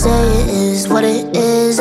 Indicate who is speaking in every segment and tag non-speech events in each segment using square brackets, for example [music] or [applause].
Speaker 1: say it is what it is.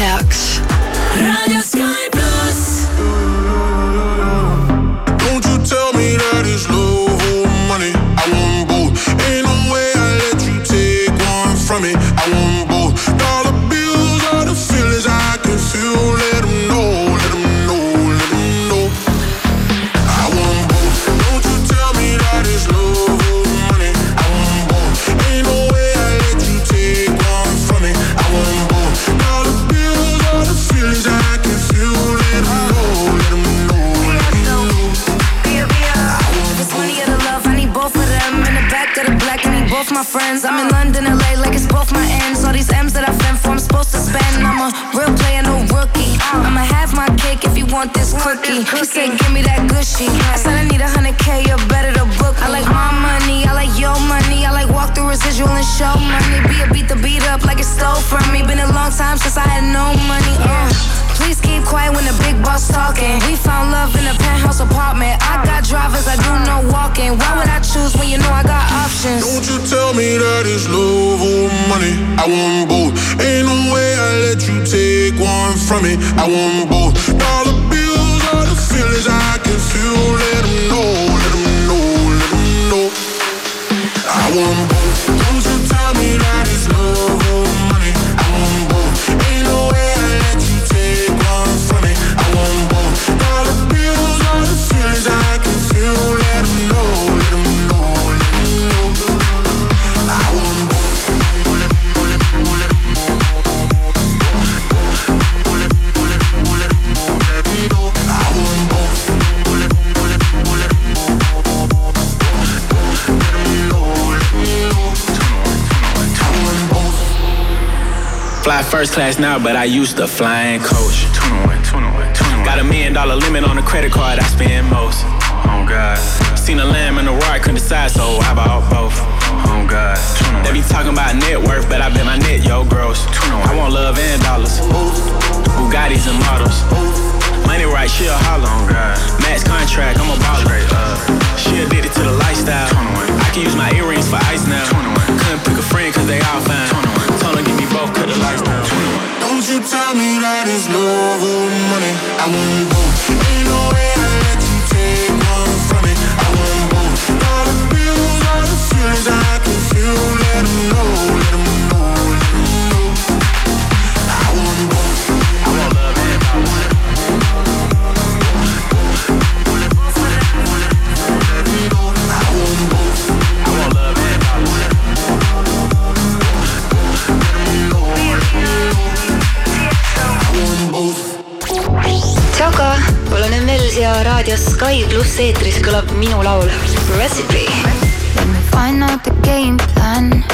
Speaker 1: Perks. I
Speaker 2: won't first class now, but I used to flying coach. 21, 21, 21. Got a million dollar limit on the credit card, I spend most. Oh God. Seen a lamb and a roar, I couldn't decide, so I bought both. Oh God. They be talking about net worth, but I bet my net, yo, gross. I want love and dollars. Bugattis and models. Money right, she a holler. Oh God. Max contract, I'm a baller. She addicted to the lifestyle. I can use my earrings for ice now. Couldn't pick a friend, cause they all fine. 12, cut the lights down.
Speaker 3: Don't you tell me that it's love or money. I want both.
Speaker 4: Ain't no way I let you take one from me. I want both. All the bills, all the feelings, I can feel. Let know,
Speaker 5: let know. Sky pluss
Speaker 6: eetris kõlab minu laul
Speaker 7: Recipe. Let me find out the game plan.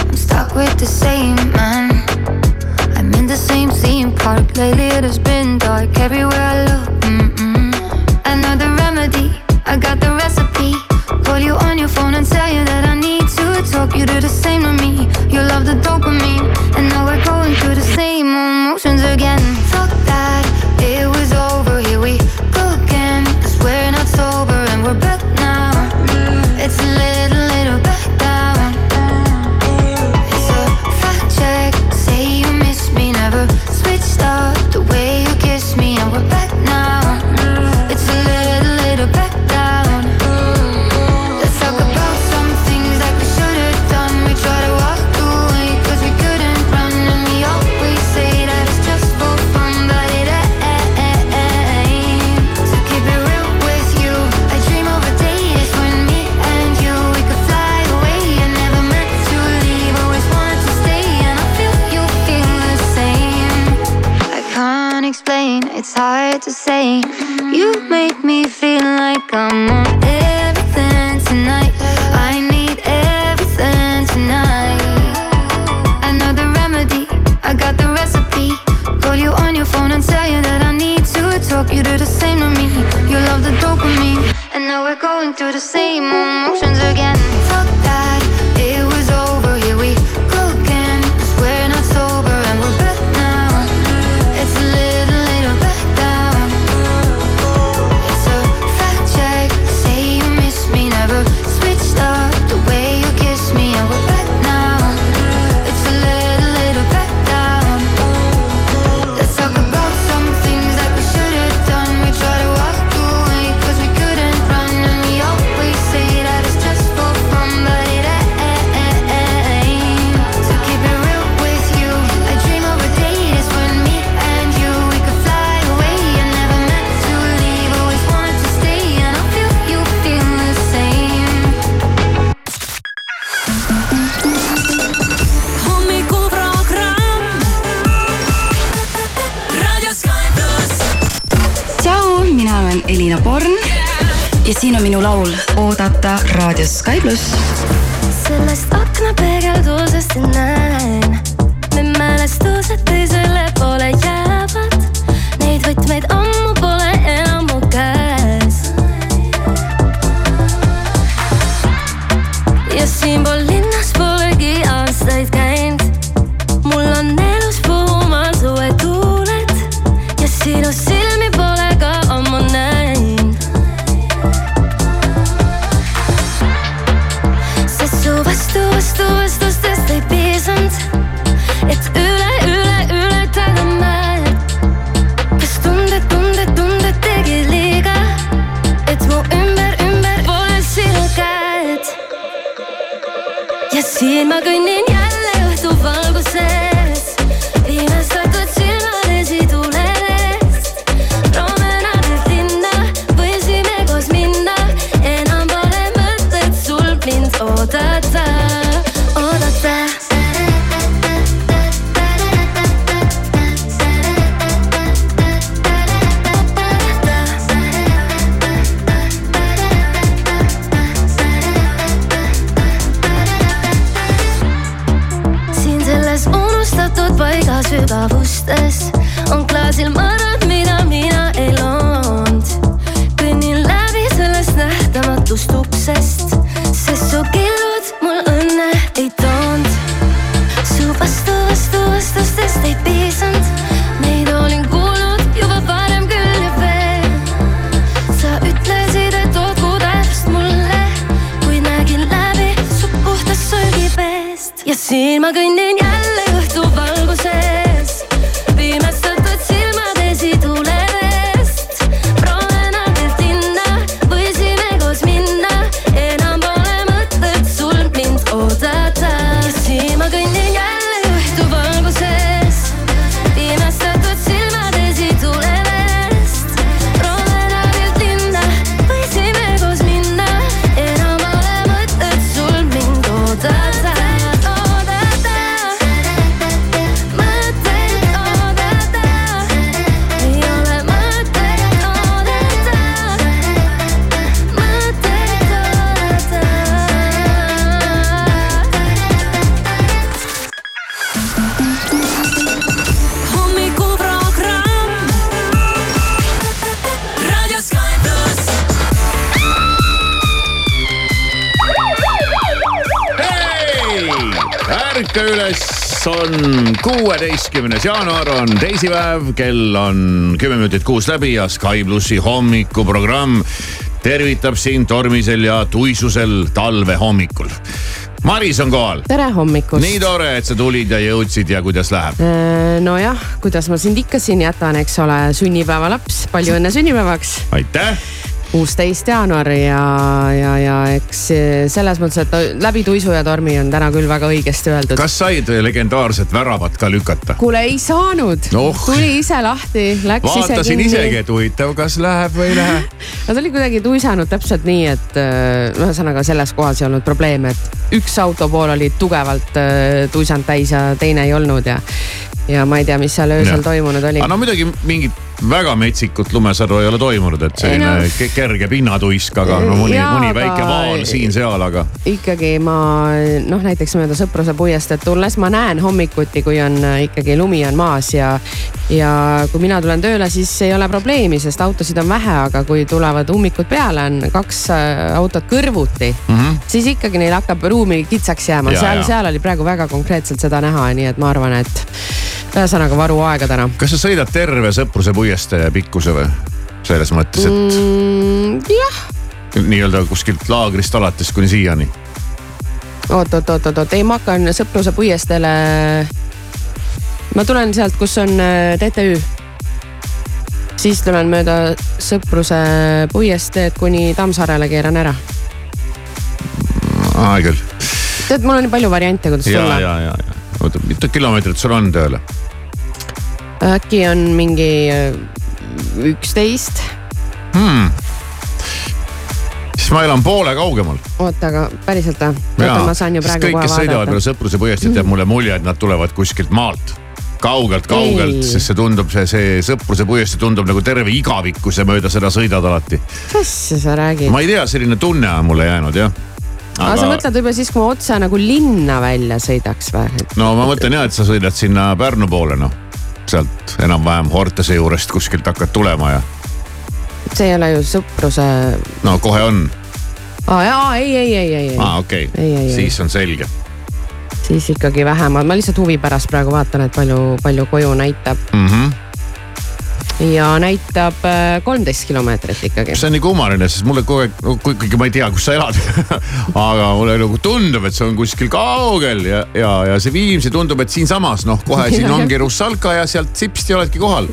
Speaker 7: I'm stuck with the same man. I'm in the same theme park. Lately it has been dark everywhere. paiga sügavustes on klaasil mõrad, mida mina ei loonud. kõnnin läbi sellest nähtamatust uksest, sest su killud mul õnne ei toonud. su vastu, vastu, vastustest ei piisanud, neid olin kuulnud juba varem küll ja veel. sa ütlesid, et olgu täpselt mulle, kui nägin läbi su puhtast solgipeest ja siin ma kõnnin.
Speaker 8: Kuueteistkümnes jaanuar, on teisipäev, kell on kümme minutit kuus läbi ja Sky plussi hommikuprogramm tervitab sind tormisel ja tuisusel talve hommikul. Maris on kohal.
Speaker 9: tere hommikust.
Speaker 8: nii tore, et sa tulid ja jõudsid ja kuidas läheb?
Speaker 9: nojah, kuidas ma sind ikka siin jätan, eks ole, sünnipäevalaps, palju õnne sünnipäevaks.
Speaker 8: aitäh
Speaker 9: kuusteist jaanuar ja, ja, ja eks selles mõttes, et läbi tuisu ja tormi on täna küll väga õigesti öeldud.
Speaker 8: kas said legendaarset väravat ka lükata?
Speaker 9: kuule, ei saanud
Speaker 8: oh..
Speaker 9: tuli ise lahti, läks ise kinni.
Speaker 8: vaatasin isegi, et huvitav, kas läheb või ei lähe. [laughs]
Speaker 9: no ta oli kuidagi tuisanud täpselt nii, et äh, ühesõnaga selles kohas ei olnud probleeme, et üks auto pool oli tugevalt äh, tuisanud täis ja teine ei olnud ja ja ma ei tea, mis seal öösel ja. toimunud oli.
Speaker 8: no muidugi mingit väga metsikut lumesadu ei ole toimunud, et selline no, kerge pinnatuisk, aga no mõni, mõni väike vaal siin-seal, aga.
Speaker 9: ikkagi ma noh, näiteks mööda Sõpruse puiesteed tulles ma näen hommikuti, kui on äh, ikkagi lumi on maas ja, ja kui mina tulen tööle, siis ei ole probleemi, sest autosid on vähe, aga kui tulevad ummikud peale, on kaks äh, autot kõrvuti mm, -hmm. siis ikkagi neil hakkab ruumi kitsaks jääma, seal, seal oli praegu väga konkreetselt seda näha, nii et ma arvan, et ühesõnaga varu aega täna.
Speaker 8: kas sa sõidad terve Sõpruse puiestee pikkuse või? selles mõttes, et
Speaker 9: mm,. jah.
Speaker 8: nii-öelda kuskilt laagrist alates kuni siiani.
Speaker 9: oot, oot, oot, oot, oot, ei ma hakkan Sõpruse puiesteele. ma tulen sealt, kus on äh, TTÜ. siis tulen mööda Sõpruse puiesteed kuni Tammsaarele keeran ära.
Speaker 8: aa, küll.
Speaker 9: tead, mul on nii palju variante, kuidas
Speaker 8: ja,
Speaker 9: tulla.
Speaker 8: Oota, mitu kilomeetrit sul on tööle?
Speaker 9: äkki on mingi äh, üksteist
Speaker 8: hmm.. siis ma elan poole kaugemal.
Speaker 9: oota, aga päriselt või? oota, ma saan ju praegu
Speaker 8: kohe vaadata. kõik, kes sõidavad mööda Sõpruse puiesteed, jääb mulle mulje, et nad tulevad kuskilt maalt kaugelt, kaugelt, sest see tundub, see, see Sõpruse puiestee tundub nagu terve igavik, kui sa mööda seda sõidad alati.
Speaker 9: mis asja sa räägid?
Speaker 8: ma ei tea, selline tunne on mulle jäänud jah
Speaker 9: aga, aga sa mõtled võib-olla siis, kui ma otse nagu linna välja sõidaks või?
Speaker 8: no ma mõtlen ja, et sa sõidad sinna Pärnu poole noh sealt enam-vähem Hortese juurest kuskilt hakkad tulema ja.
Speaker 9: see ei ole ju sõpruse.
Speaker 8: no kohe on.
Speaker 9: aa jaa, ei, ei, ei, ei, ei.
Speaker 8: aa okei okay., siis on selge.
Speaker 9: siis ikkagi vähemalt, ma lihtsalt huvi pärast praegu vaatan, et palju, palju koju näitab
Speaker 8: mm. -hmm
Speaker 9: ja näitab äh, kolmteist kilomeetrit ikkagi.
Speaker 8: see on nii kummaline, sest mulle kogu aeg, kuigi ma ei tea, kus sa elad [laughs] aga mulle nagu tundub, et see on kuskil kaugel ja, ja, ja see Viimsi tundub, et siinsamas noh, kohe [laughs] siin ongi Russalka ja sealt sipsti oledki kohal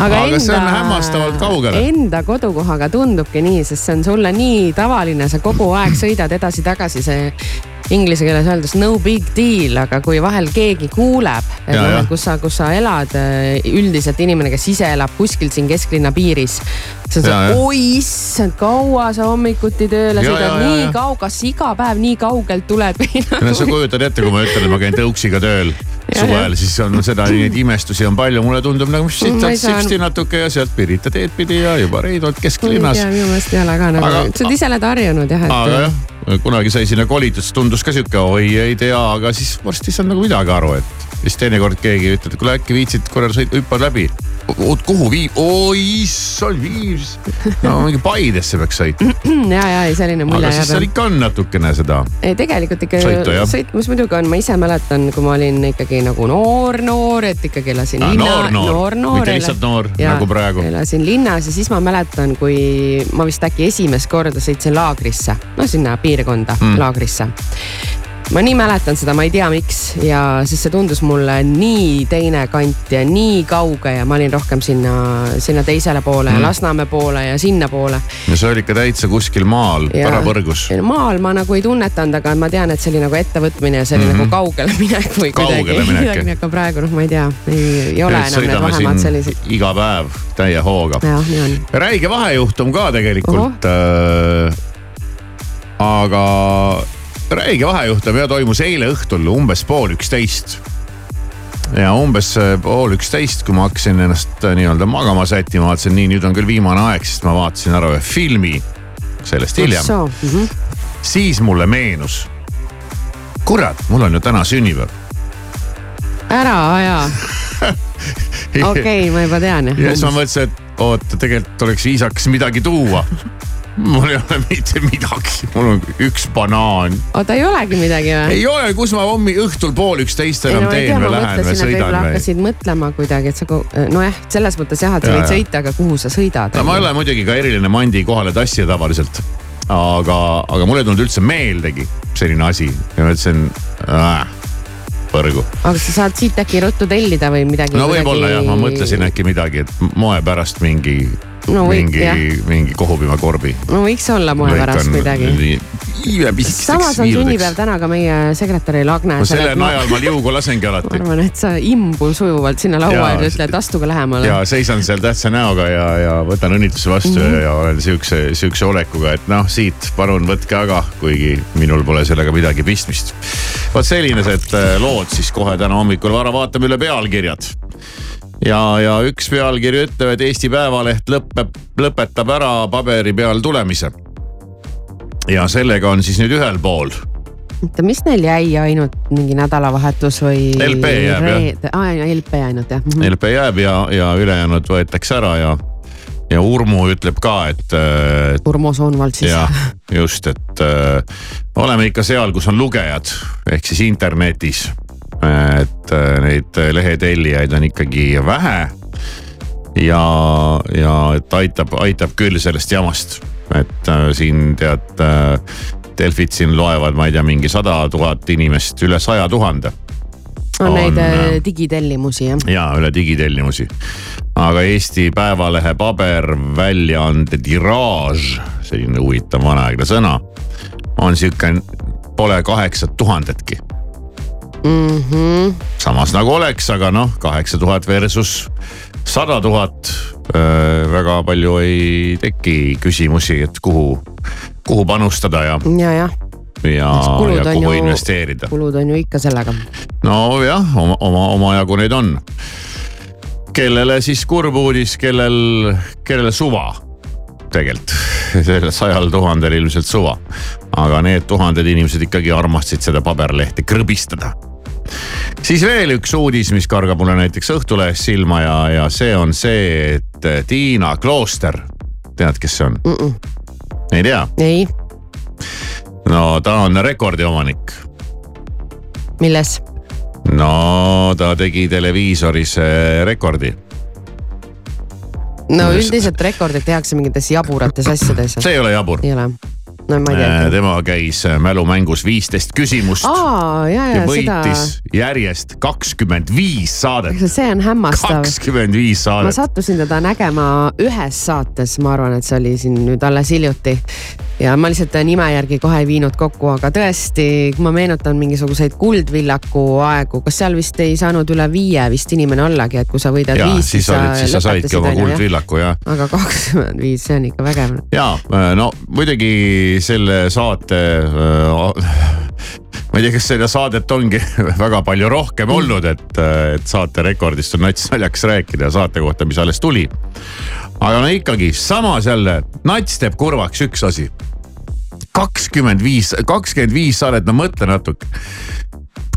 Speaker 8: aga, aga enda, see on hämmastavalt kaugel.
Speaker 9: Enda kodukohaga tundubki nii, sest see on sulle nii tavaline, sa kogu aeg sõidad edasi-tagasi, see inglise keeles öeldes no big deal, aga kui vahel keegi kuuleb, et noh, et kus sa, kus sa elad, äh, üldiselt inimene, kes ise elab kuskil siin kesklinna piiris. siis on see, oi issand, kaua sa hommikuti tööle sõidad, nii kaua, kas iga päev nii kaugelt tuleb? [laughs]
Speaker 8: no sa kujutad ette, kui ma ütlen, et ma käin tõuksiga tööl suvel, siis on seda, neid imestusi on palju, mulle tundub nagu siit sipsti natuke ja sealt Pirita teed pidi ja juba Reidolt kesklinnas.
Speaker 9: minu meelest ei ole ka nagu, sa oled ise oled harjunud jah, et.
Speaker 8: aga jah kunagi sai sinna kolitud, siis tundus ka sihuke oi ei tea, aga siis varsti ei saanud nagu midagi aru, et siis teinekord keegi ütleb, et kuule äkki viitsid korra sõit, hüppad läbi. oot kuhu viib, oi issand viis. no mingi Paidesse peaks sõitma. [clears throat]
Speaker 9: ja, ja ei selline mulje.
Speaker 8: aga siis seal ikka on natukene seda.
Speaker 9: ei tegelikult ikka sõitmus muidugi on, ma ise mäletan, kui ma olin ikkagi nagu noor, noor, et ikkagi elasin
Speaker 8: ah,
Speaker 9: linna.
Speaker 8: noor, noor, noor, noor, mitte lihtsalt noor ja, nagu praegu.
Speaker 9: elasin linnas ja siis ma mäletan, kui ma vist äkki esimest korda sõitsin laagrisse, no sinna piirkonda mm. laagrisse ma nii mäletan seda, ma ei tea, miks ja sest see tundus mulle nii teine kant ja nii kauge ja ma olin rohkem sinna, sinna teisele poole mm. ja Lasnamäe poole ja sinnapoole.
Speaker 8: no see oli ikka täitsa kuskil maal, pärapõrgus.
Speaker 9: maal ma nagu ei tunnetanud, aga ma tean, et see oli nagu ettevõtmine ja see oli mm -hmm. nagu kaugele minek või kuidagi. [laughs] aga praegu noh, ma ei tea, ei ole enam need vahemaad sellised.
Speaker 8: iga päev täie hooga.
Speaker 9: jah, nii on.
Speaker 8: räige vahejuhtum ka tegelikult. Aga räige vahejuhtum ja toimus eile õhtul umbes pool üksteist. ja umbes äh, pool üksteist, kui ma hakkasin ennast äh, nii-öelda magama sättima, vaatasin nii, nüüd on küll viimane aeg, sest ma vaatasin ära ühe filmi sellest hiljem.
Speaker 9: Mm -hmm.
Speaker 8: siis mulle meenus, kurat, mul on ju täna sünnipäev.
Speaker 9: ära aja [laughs] okei okay,, ma juba tean
Speaker 8: ja siis ma mõtlesin, et oota, tegelikult oleks viisakas midagi tuua mul ei ole mitte midagi, mul on üks banaan.
Speaker 9: oota, ei olegi midagi või?
Speaker 8: ei ole, kus ma hommi õhtul pool üksteist enam
Speaker 9: no,
Speaker 8: teen või lähen või sõidan või?
Speaker 9: hakkasid mõtlema kuidagi, et sa, nojah, selles mõttes jah, et sa
Speaker 8: Ja,
Speaker 9: võid sõita, aga kuhu sa sõidad?
Speaker 8: no ma ei ole muidugi ka eriline mandi kohale tassija tavaliselt. aga, aga mul ei tulnud üldse meeldegi selline asi ja ma ütlesin äh, põrgu.
Speaker 9: aga sa saad siit äkki ruttu tellida või midagi?
Speaker 8: no võib-olla jah, ma mõtlesin äkki midagi, et moe pärast mingi
Speaker 9: No võib,
Speaker 8: mingi mingi kohupiimakorbi.
Speaker 9: no võiks olla moe pärast midagi. samas on sünnipäev täna ka meie sekretäril Agnesel.
Speaker 8: no selle najal ma liugu lasengi [laughs]
Speaker 9: ma
Speaker 8: alati
Speaker 9: arvan, et sa imbun sujuvalt sinna laua juurde, ütled astuge lähemale.
Speaker 8: ja seisan seal tähtsa näoga ja, ja võtan õnnitluse vastu mm. -hmm. ja olen siukse, siukse olekuga, et noh, siit palun võtke aga, kuigi minul pole sellega midagi pistmist. vot sellised äh, lood siis kohe täna hommikul vara vaatame üle pealkirjad ja, ja üks pealkiri ütleb, et Eesti Päevaleht lõpeb, lõpetab ära paberi peal tulemise. ja sellega on siis nüüd ühel pool
Speaker 9: oota, mis neil jäi ainult mingi nädalavahetus või?
Speaker 8: LP jääb, jah.
Speaker 9: aa, LP ainult jah mm.
Speaker 8: LP jääb ja, ja ülejäänud võetakse ära ja, ja Urmu ütleb ka, et äh,
Speaker 9: Urmo Soonvald siis.
Speaker 8: jah, just, et äh, oleme ikka seal, kus on lugejad ehk siis internetis. et äh, neid lehetellijaid on ikkagi vähe. ja, ja et aitab, aitab küll sellest jamast, et äh, siin tead äh, Delfid siin loevad, ma ei tea, mingi sada tuhat inimest, üle saja tuhande
Speaker 9: on neid
Speaker 8: on,
Speaker 9: äh,
Speaker 8: äh,
Speaker 9: digitellimusi jah.
Speaker 8: ja üle digitellimusi. aga Eesti Päevalehe paberväljaande tiraaž, selline huvitav vanaaegne sõna, on sihuke, pole kaheksat tuhandetki.
Speaker 9: Mm -hmm.
Speaker 8: samas nagu oleks, aga noh, kaheksa tuhat versus sada tuhat. väga palju ei teki küsimusi, et kuhu, kuhu panustada ja,
Speaker 9: ja, jah,
Speaker 8: ja, ja kuhu
Speaker 9: ju-
Speaker 8: investeerida.
Speaker 9: kulud on ju ikka sellega.
Speaker 8: nojah, oma, oma, omajagu neid on. kellele siis kurb uudis, kellel, kellele suva tegelikult, sellel sajal tuhandel ilmselt suva. aga need tuhanded inimesed ikkagi armastasid seda paberlehte krõbistada. Siis veel üks uudis, mis kargab mulle näiteks Õhtulehest silma ja, ja see on see, et Tiina Klooster, tead, kes see on
Speaker 9: mm? -mm.
Speaker 8: ei tea,
Speaker 9: ei,
Speaker 8: no ta on rekordiomanik
Speaker 9: milles?
Speaker 8: no ta tegi televiisoris eh, rekordi.
Speaker 9: no üldiselt rekordid tehakse mingites jaburates asjades.
Speaker 8: see ei ole jabur.
Speaker 9: ei ole, no ma ei tea.
Speaker 8: tema käis eh, mälumängus viisteist küsimust
Speaker 9: ja,
Speaker 8: ja
Speaker 9: ja seda,
Speaker 8: võitis järjest kakskümmend viis saadet.
Speaker 9: see on hämmastav.
Speaker 8: kakskümmend viis
Speaker 9: ma
Speaker 8: saadet.
Speaker 9: sattusin teda nägema ühes saates, ma arvan, et see oli siin nüüd alles hiljuti. ja ma lihtsalt nime järgi kohe ei viinud kokku, aga tõesti, kui ma meenutan mingisuguseid Kuldvillaku aegu, kas seal vist ei saanud üle viie vist inimene ollagi, et kui sa võidad
Speaker 8: ja
Speaker 9: viis,
Speaker 8: siis olid, siis sa saidki oma. kuldvillaku ja,
Speaker 9: aga [laughs] kakskümmend viis, see on ikka vägev.
Speaker 8: ja no muidugi selle saate äh, [laughs] ma ei tea, kas seda saadet ongi [laughs] väga palju rohkem olnud, et, et saate rekordist on nats naljakas rääkida saate kohta, mis alles tuli. aga no ikkagi, samas jälle nats teeb kurvaks üks asi. kakskümmend viis, kakskümmend viis saadet, no mõtle natuke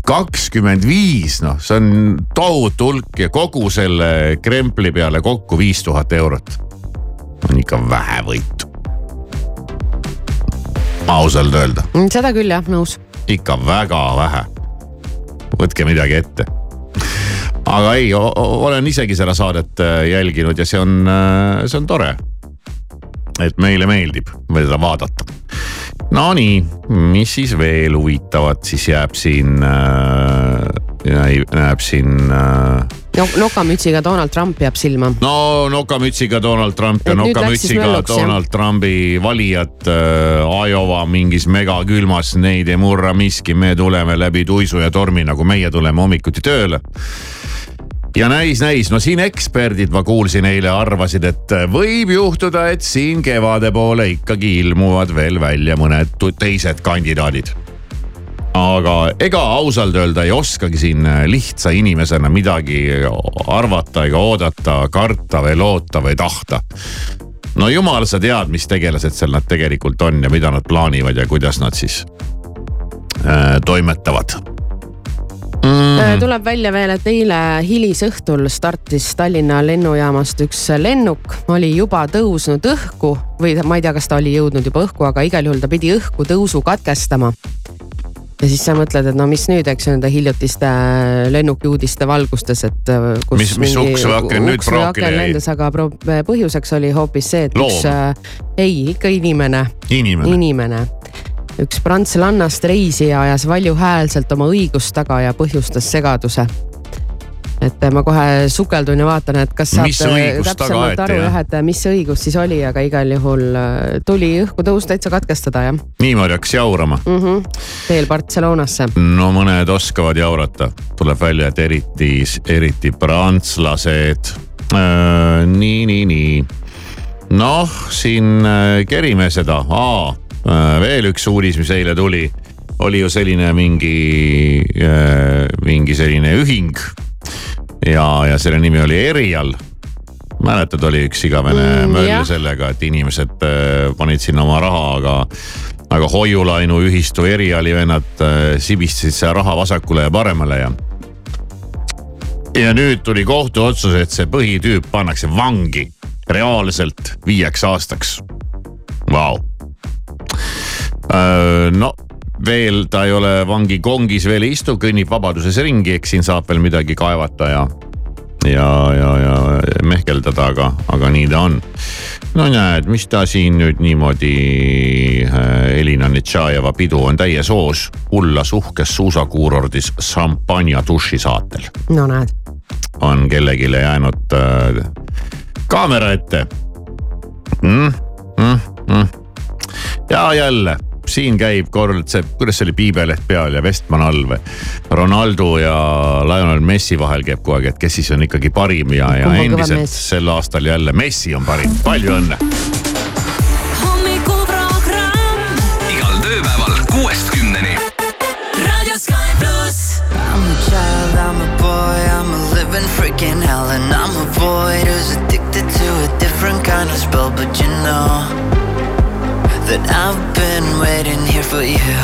Speaker 8: kakskümmend viis, noh, see on tohutu hulk ja kogu selle krempli peale kokku viis tuhat eurot. on ikka vähevõitu. Ausalt öelda,
Speaker 9: Mm, seda küll jah, nõus.
Speaker 8: ikka väga vähe. võtke midagi ette. aga ei, olen isegi seda saadet äh, jälginud ja see on, see on tore. et meile meeldib seda vaadata. Nonii, mis siis veel huvitavat siis jääb siin äh,, näeb siin äh,
Speaker 9: no nokamütsiga Donald Trump jääb silma.
Speaker 8: no nokamütsiga Donald Trump ja nokamütsiga? Donald Trumpi valijad äh, Iowa mingis megakülmas, neid ei murra miski, me tuleme läbi tuisu ja tormi, nagu meie tuleme hommikuti tööle. ja näis, näis, no siin eksperdid, ma kuulsin eile, arvasid, et võib juhtuda, et siin kevade poole ikkagi ilmuvad veel välja mõned teised kandidaadid aga ega ausalt öelda ei oskagi siin lihtsa inimesena midagi arvata ega oodata, karta või loota või tahta. no jumal, sa tead, mis tegelased seal nad tegelikult on ja mida nad plaanivad ja kuidas nad siis äh, toimetavad.
Speaker 9: mm.. tuleb välja veel, et eile hilisõhtul startis Tallinna lennujaamast üks lennuk, oli juba tõusnud õhku või ma ei tea, kas ta oli jõudnud juba õhku, aga igal juhul ta pidi õhku tõusu katkestama. Ja siis sa mõtled, et no mis nüüd, eks ju nende hiljutiste lennukiuudiste valgustes, et äh,
Speaker 8: Mis- mis uks või aken nüüd praokile jäi?
Speaker 9: lendas, aga põhjuseks oli hoopis see, et
Speaker 8: Loom.
Speaker 9: üks äh,, ei ikka inimene
Speaker 8: inimene.
Speaker 9: inimene. üks prantslannast reisija ajas valjuhäälselt oma õigust taga ja põhjustas segaduse. Et ma kohe sukeldun ja vaatan, et kas
Speaker 8: õigust taga
Speaker 9: täpsemalt aru
Speaker 8: jah?
Speaker 9: et mis see õigus siis oli, aga igal juhul äh, tuli õhku tõus täitsa katkestada jah
Speaker 8: niimoodi hakkas jaurama.
Speaker 9: mm. -hmm. teel Barcelonasse.
Speaker 8: no mõned oskavad jaurata, tuleb välja, et eriti, eriti prantslased. nii, nii, nii. noh, siin äh, kerime seda, veel üks uudis, mis eile tuli, oli ju selline mingi, mingi selline ühing. ja, ja selle nimi oli Erial mäletad, oli üks igavene
Speaker 9: Mm,
Speaker 8: möll
Speaker 9: jah.
Speaker 8: sellega, et inimesed äh, panid sinna oma raha, aga, aga hoiulaenu ühistu eriali vennad äh, sibistasid seda raha vasakule ja paremale ja. ja nüüd tuli kohtuotsus, et see põhitüüp pannakse vangi reaalselt viieks aastaks. Vau. no veel ta ei ole vangikongis veel ei istu, kõnnib vabaduses ringi, eks siin saab veel midagi kaevata ja ja, ja, ja mehkeldada, aga, aga nii ta on. no näed, mis ta siin nüüd niimoodi äh, Elina Netšajeva pidu on täies hoos ullas uhkes suusakuurordis šampanja dušisaatel
Speaker 9: no näed,
Speaker 8: on kellelegi jäänud äh, kaamera ette mm,. Mm, mm. ja jälle siin käib kord see, kuidas see oli, piibeleht peal ja Vestman all või. Ronaldo ja Lionel Messi vahel käib kogu aeg, et kes siis on ikkagi parim ja, ja endiselt sel aastal jälle Messi on parim, palju õnne.
Speaker 10: igal tööpäeval kuuest kümneni.
Speaker 11: I'm a child, I'm a boy, I'm a living freaking hell And I'm a boy who's addicted to a different kind of spell But you know that I've been waiting here for you.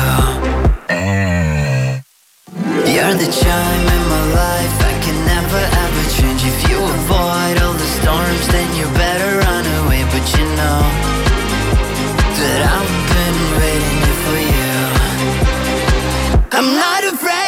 Speaker 11: You're the chime in my life, I can never ever change. If you avoid all the storms, then you better run away. But you know that I've been waiting here for you. I'm not afraid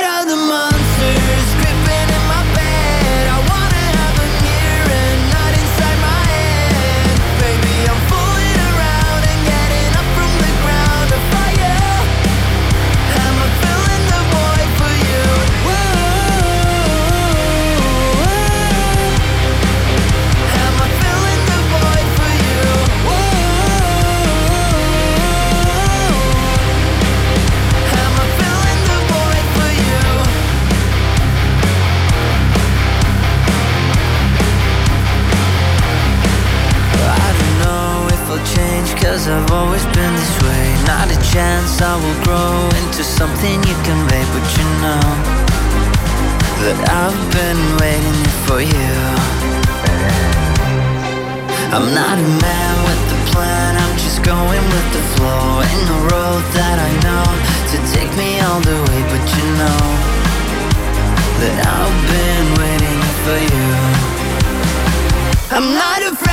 Speaker 11: change Cause I've always been this way. Not a chance I will grow into something you convey But you know That I've been waiting for you. I'm not a man with a plan I'm just going with the flow. Ain't no road that I know To take me all the way But you know That I've been waiting for you. I'm not afraid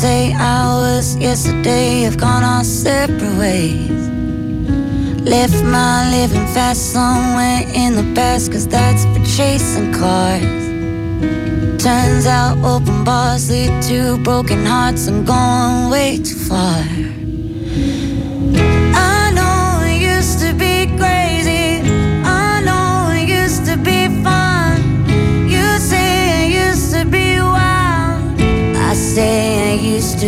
Speaker 4: say I was yesterday have gone our separate ways. Left my living fast somewhere in the past, cause that's for chasing cars. Turns out open bars lead to broken hearts. I'm going way too far.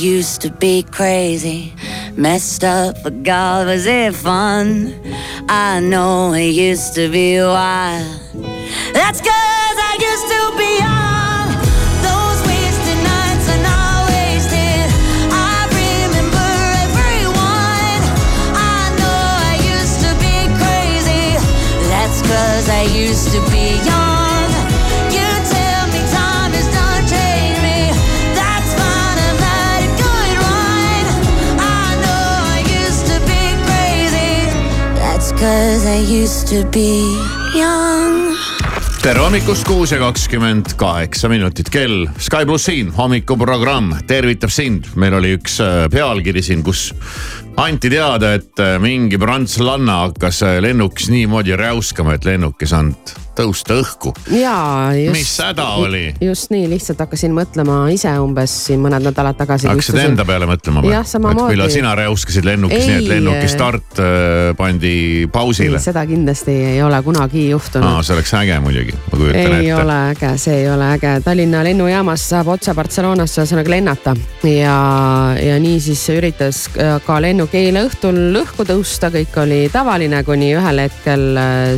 Speaker 4: used to be crazy, messed up, but God, was it fun? I know it used to be wild. That's cause I used to be young. Cause I used to be young.
Speaker 8: tere hommikust, kuus ja kakskümmend kaheksa minutit kell. Sky pluss siin, hommikuprogramm tervitab sind. meil oli üks äh, pealkiri siin, kus anti teada, et äh, mingi prantslanna hakkas äh, lennukis niimoodi räuskama, et lennuk ei saanud tõusta õhku. mis häda oli?
Speaker 9: just nii, lihtsalt hakkasin mõtlema ise umbes siin mõned nädalad tagasi.
Speaker 8: hakkasid enda peale mõtlema või? millal sina räuskasid lennukis, nii et lennuki start äh, pandi pausile?
Speaker 9: seda kindlasti ei ole kunagi juhtunud
Speaker 8: see oleks äge muidugi, ma kujutan
Speaker 9: ei
Speaker 8: ette.
Speaker 9: ole äge, see ei ole äge. Tallinna lennujaamast saab otse Barcelonasse ühesõnaga lennata ja, ja nii siis üritas ka lennuk eile õhtul õhku tõusta, kõik oli tavaline, kuni ühel hetkel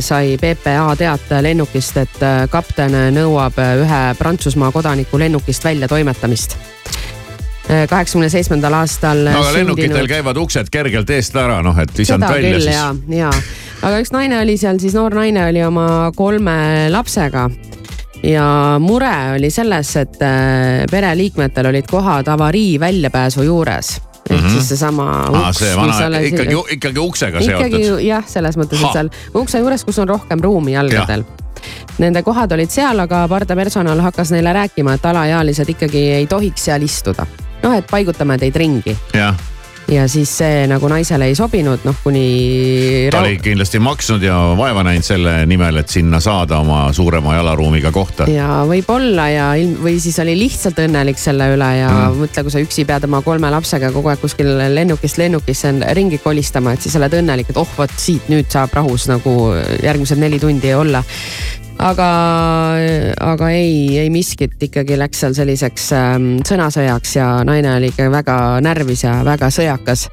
Speaker 9: sai PPA teate lennukist, et äh, kapten nõuab äh, ühe Prantsusmaa kodaniku lennukist väljatoimetamist. kaheksakümne seitsmendal aastal
Speaker 8: no aga
Speaker 9: sündinud-
Speaker 8: lennukitel käivad uksed kergelt eest ära, noh et visanud välja
Speaker 9: küll
Speaker 8: siis.
Speaker 9: ja, ja aga üks naine oli seal siis, noor naine oli oma kolme lapsega. ja mure oli selles, et äh, pereliikmetel olid kohad avarii väljapääsu juures. Ehk
Speaker 8: Mhm.
Speaker 9: siis seesama
Speaker 8: aa,
Speaker 9: uks,
Speaker 8: see vana, ikkagi, ikkagi uksega
Speaker 9: ikkagi
Speaker 8: seotud.
Speaker 9: ju- jah, selles mõttes, et seal ukse juures, kus on rohkem ruumi jalgadel. Nende kohad olid seal, aga pardapersonal hakkas neile rääkima, et alaealised ikkagi ei tohiks seal istuda. noh, et paigutame teid ringi
Speaker 8: jah,
Speaker 9: ja siis see nagu naisele ei sobinud, noh kuni.
Speaker 8: ta oli kindlasti maksnud ja vaeva näinud selle nimel, et sinna saada oma suurema jalaruumiga kohta.
Speaker 9: ja võib-olla ja ilm või siis oli lihtsalt õnnelik selle üle ja
Speaker 8: Mm.
Speaker 9: mõtle, kui sa üksi pead oma kolme lapsega kogu aeg kuskil lennukist lennukisse ringi kolistama, et siis oled õnnelik, et oh vot siit nüüd saab rahus nagu järgmised neli tundi olla. Aga, aga ei, ei miskit ikkagi läks seal selliseks ähm, sõnasõjaks ja naine oli ikka väga närvis ja väga sõjakas.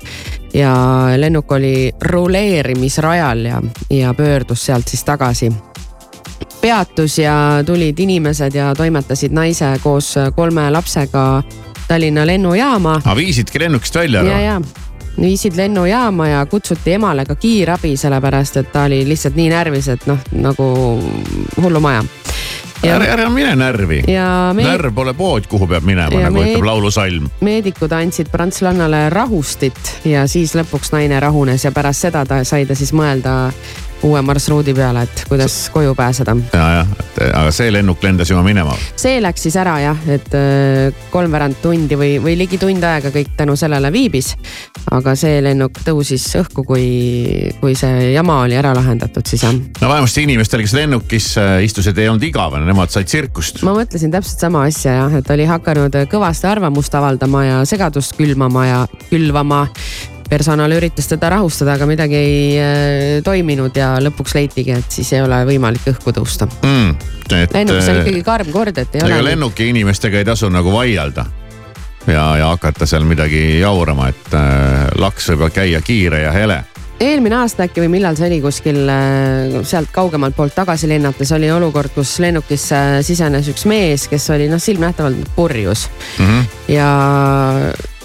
Speaker 9: ja lennuk oli ruleerimisrajal ja, ja pöördus sealt siis tagasi peatus ja tulid inimesed ja toimetasid naise koos kolme lapsega Tallinna lennujaama.
Speaker 8: aga viisidki lennukist välja
Speaker 9: ja, ja viisid lennujaama ja kutsuti emale ka kiirabi, sellepärast et ta oli lihtsalt nii närvis, et noh, nagu hullumaja. ja
Speaker 8: ära, ära mine närvi.
Speaker 9: ja me-
Speaker 8: närv pole pood, kuhu peab minema, nagu
Speaker 9: me-
Speaker 8: ütleb laulusalm.
Speaker 9: meedikud andsid prantslannale rahustit ja siis lõpuks naine rahunes ja pärast seda ta sai ta siis mõelda uue marsruudi peale, et kuidas koju pääseda.
Speaker 8: ja, jah, aga see lennuk lendas juba minema.
Speaker 9: see läks siis ära jah, et äh, kolmveerand tundi või, või ligi tund aega kõik tänu sellele viibis. aga see lennuk tõusis õhku, kui, kui see jama oli ära lahendatud siis jah.
Speaker 8: no vähemasti inimestel, kes lennukis äh, istusid, ei olnud igavene, nemad said tsirkust.
Speaker 9: ma mõtlesin täpselt sama asja jah, et oli hakanud kõvasti arvamust avaldama ja segadust külmama ja külvama. Personal üritas teda rahustada, aga midagi ei äh, toiminud ja lõpuks leitigi, et siis ei ole võimalik õhku tõusta.
Speaker 8: mm,.
Speaker 9: lennukis on
Speaker 8: äh,
Speaker 9: ikkagi karm kord, et ei
Speaker 8: ega
Speaker 9: ole.
Speaker 8: lennuki inimestega ei tasu nagu vaielda ja, ja hakata seal midagi jaurama, et äh, laks võib käia kiire ja hele.
Speaker 9: eelmine aasta äkki või millal see oli kuskil äh, sealt kaugemalt poolt tagasi lennates oli olukord, kus lennukisse sisenes üks mees, kes oli noh, silmnähtavalt purjus
Speaker 8: Mm -hmm.
Speaker 9: ja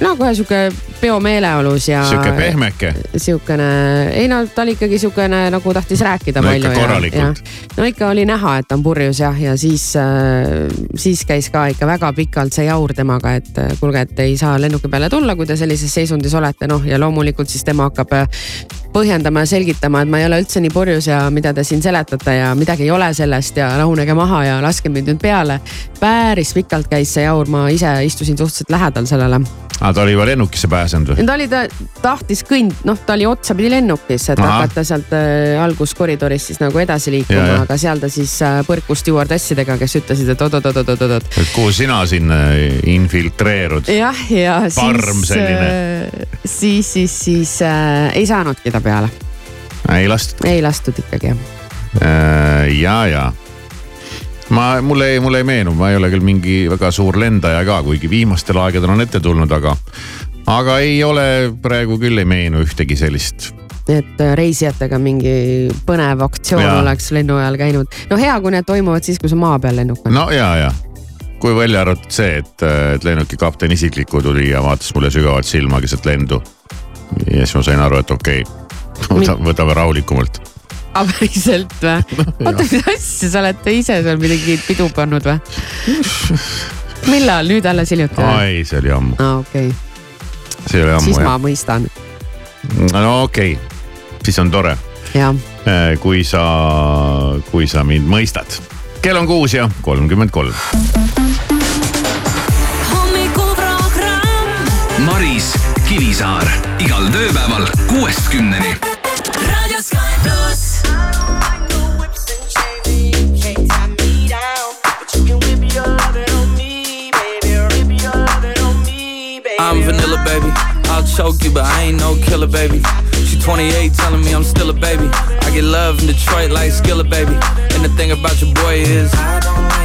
Speaker 9: no kohe sihuke peomeeleolus ja.
Speaker 8: sihuke pehmeke.
Speaker 9: sihukene, ei no ta oli ikkagi sihukene nagu tahtis rääkida
Speaker 8: No
Speaker 9: palju
Speaker 8: korralikult.
Speaker 9: no ikka oli näha, et ta on purjus jah, ja siis äh,, siis käis ka ikka väga pikalt see jaur temaga, et äh, kuulge, et ei saa lennuki peale tulla, kui te sellises seisundis olete, noh ja loomulikult siis tema hakkab äh, põhjendama ja selgitama, et ma ei ole üldse nii purjus ja mida te siin seletate ja midagi ei ole sellest ja rahunege maha ja laske mind nüüd peale. päris pikalt käis see jaur, ma ise istusin suhteliselt lähedal sellele
Speaker 8: aa, ta oli juba lennukisse pääsenud või?
Speaker 9: ta oli, ta tahtis kõnd-, noh, ta oli otsapidi lennukis, et
Speaker 8: Ahah.
Speaker 9: hakata sealt äh, alguskoridoris siis nagu edasi liikuma aga seal ta siis äh, põrkus stjuardessidega, kes ütlesid, et oot-oot-oot-oot-oot.
Speaker 8: et kuhu sina sinna infiltreerud?
Speaker 9: jah, ja
Speaker 8: Parm
Speaker 9: siis
Speaker 8: selline.,
Speaker 9: siis, siis, siis äh, ei saanudki ta peale,
Speaker 8: ei lastud
Speaker 9: ei lastud ikkagi jah.
Speaker 8: äh,. ja, ja ma, mulle ei, mulle ei meenu, ma ei ole küll mingi väga suur lendaja ka, kuigi viimastel aegadel on ette tulnud, aga, aga ei ole praegu küll ei meenu ühtegi sellist.
Speaker 9: et äh, reisijatega mingi põnev aktsioon
Speaker 8: Jaa.
Speaker 9: oleks lennu ajal käinud. no hea, kui need toimuvad siis, kui sa maa peal lennuk on.
Speaker 8: no ja, ja kui välja arvatud see, et, et lennuki kapten isikliku tuli ja vaatas mulle sügavalt silma keset lendu. ja siis ma sain aru, et okei okay,, võta, võtame rahulikumalt.
Speaker 9: aga päriselt või? [laughs] oota, mis asja, sa oled ise seal midagi pidu pannud või? millal, nüüd alles hiljuti või?
Speaker 8: ei, see oli ammu,
Speaker 9: aa, okei okay.,
Speaker 8: see oli ammu
Speaker 9: siis ma
Speaker 8: jah.
Speaker 9: mõistan,
Speaker 8: no okei okay., siis on tore,
Speaker 9: jah.
Speaker 8: kui sa, kui sa mind mõistad. kell on kuus ja kolmkümmend kolm.
Speaker 10: Kivisaar igal tööpäeval kuuest kümneni.
Speaker 5: Raadio Sky pluss.
Speaker 12: I'm vanilla, baby. I'll choke you, but I ain't no killer, baby. She 28, telling me I'm still a baby. I get love in Detroit like Skillet, baby. And the thing about your boy is, I don't like no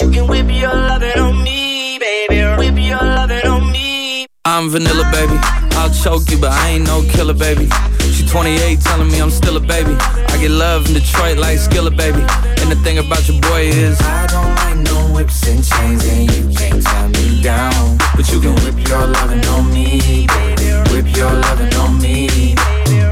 Speaker 11: you can whip your lovin' on me, baby. Whip your lovin' on me.
Speaker 12: I'm vanilla, baby. I'll choke you, but I ain't no killer, baby. She 28, telling me I'm still a baby. I get love in Detroit like Skillet, baby. And the thing about your boy is, I don't like no whips and chains, and you can't tie me down. But you can whip your lovin' on me, baby. Whip your lovin' on me.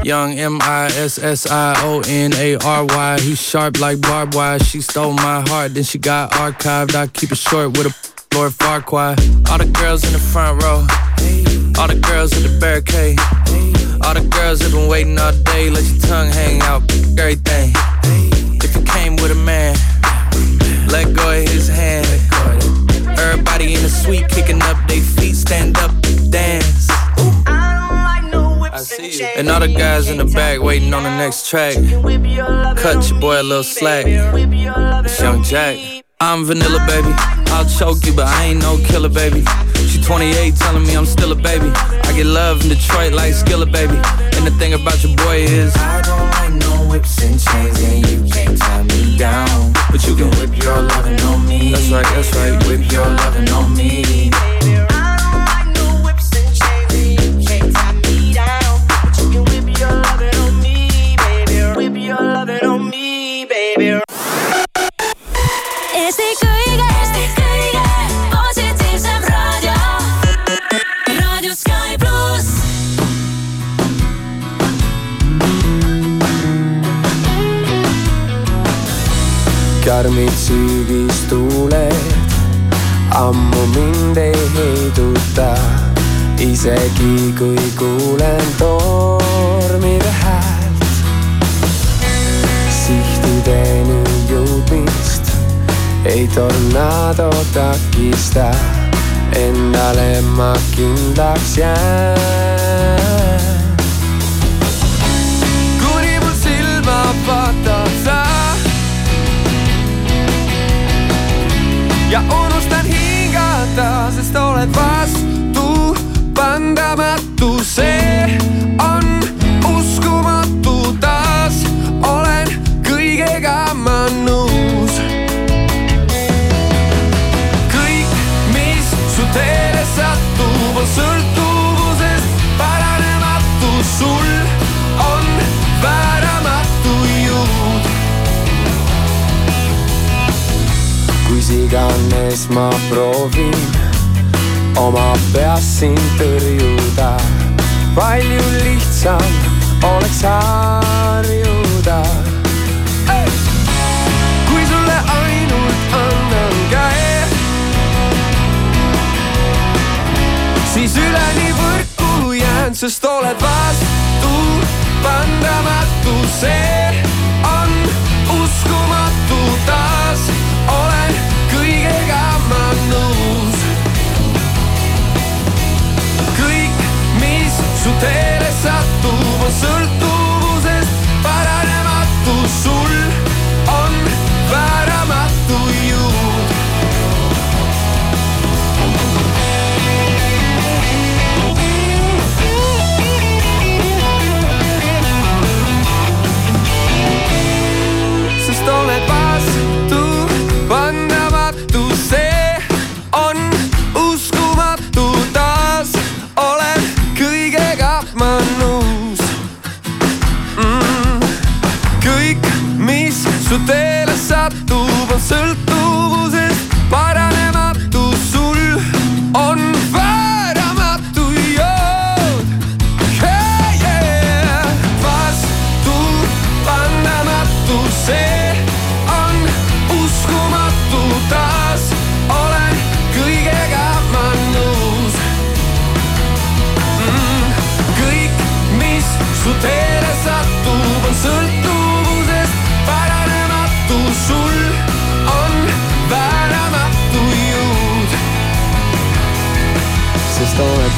Speaker 12: Young M I S S I O N A R Y. He's sharp like barbed wire. She stole my heart, then she got archived. I keep it short with a Lord Farquhar. All the girls in the front row. All the girls in the barricade. All the girls have been waiting all day. Let your tongue hang out. Everything. If you came with a man, let go of his hand. Everybody in the suite kicking up their feet. Stand up, dance. I see you. And all the guys in the back waiting on the next track. Cut your boy a little slack. It's Young Jack. I'm vanilla, baby. I'll choke you, but I ain't no killer, baby. She 28, telling me I'm still a baby. I get love in Detroit like Skillet, baby. And the thing about your boy is I don't like no whips and chains, and you can't tie me down. But you can whip your lovin' on me. That's right, that's right. Whip your lovin' on me.
Speaker 13: Karmid sügistuuled ammu mind ei heiduta, isegi kui kuulen tormide häält. sihtideni jõudmist ei tornado takista, endale ma kindlaks jään. Ja unustan hingata, sest oled vastu pandamatu, see on uskumatu. Taas, olen kõigega ma nõus. kõik, mis su teele satub, on sõltuvusest paranematu, sul kus iganes ma proovin oma peas sind tõrjuda, palju lihtsam oleks harjuda. kui sulle ainult annan käe, siis üleni võrku jään, sest oled vastu pandamatu, see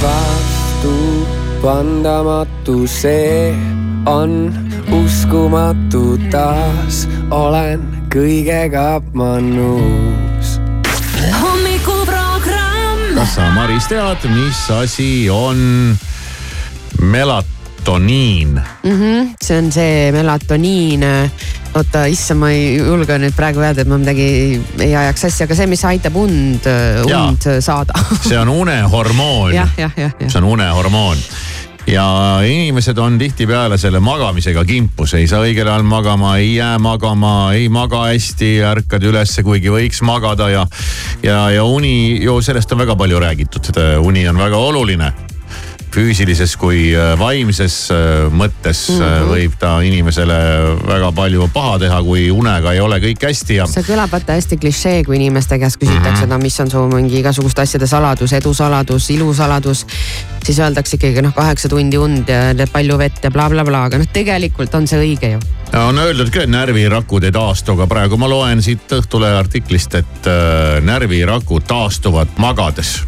Speaker 13: sest oled vastu pandamatu, see on uskumatu taas, olen kõigega ma nõus.
Speaker 4: hommikuprogramm.
Speaker 8: kas sa, Maris, tead, mis asi on melatoniin?
Speaker 9: mm. -hmm. see on see melatoniin. oota, issand, ma ei julge nüüd praegu öelda, et ma midagi ei, ajaks asja, aga see, mis aitab und, und saada. [laughs]
Speaker 8: see on unehormoon. see on unehormoon. Ja inimesed on tihtipeale selle magamisega kimpus, ei saa õigel ajal magama, ei jää magama, ei maga hästi, ärkad ülesse, kuigi võiks magada ja, ja, ja uni ju sellest on väga palju räägitud, uni on väga oluline füüsilises kui äh, vaimses äh, mõttes mm. -hmm. võib ta inimesele väga palju paha teha, kui unega ei ole kõik hästi ja
Speaker 9: see kõlab vaata hästi klišee, kui inimeste käest küsitakse, no mis on su mingi igasuguste asjade saladus, edusaladus, ilusaladus. siis öeldakse ikkagi noh, kaheksa tundi und ja palju vett ja blablabla bla,, aga noh, tegelikult on see õige ju.
Speaker 8: on öeldud ka, et närvirakud ei taastu, aga praegu ma loen siit Õhtulehe artiklist, et närvirakud taastuvad magades.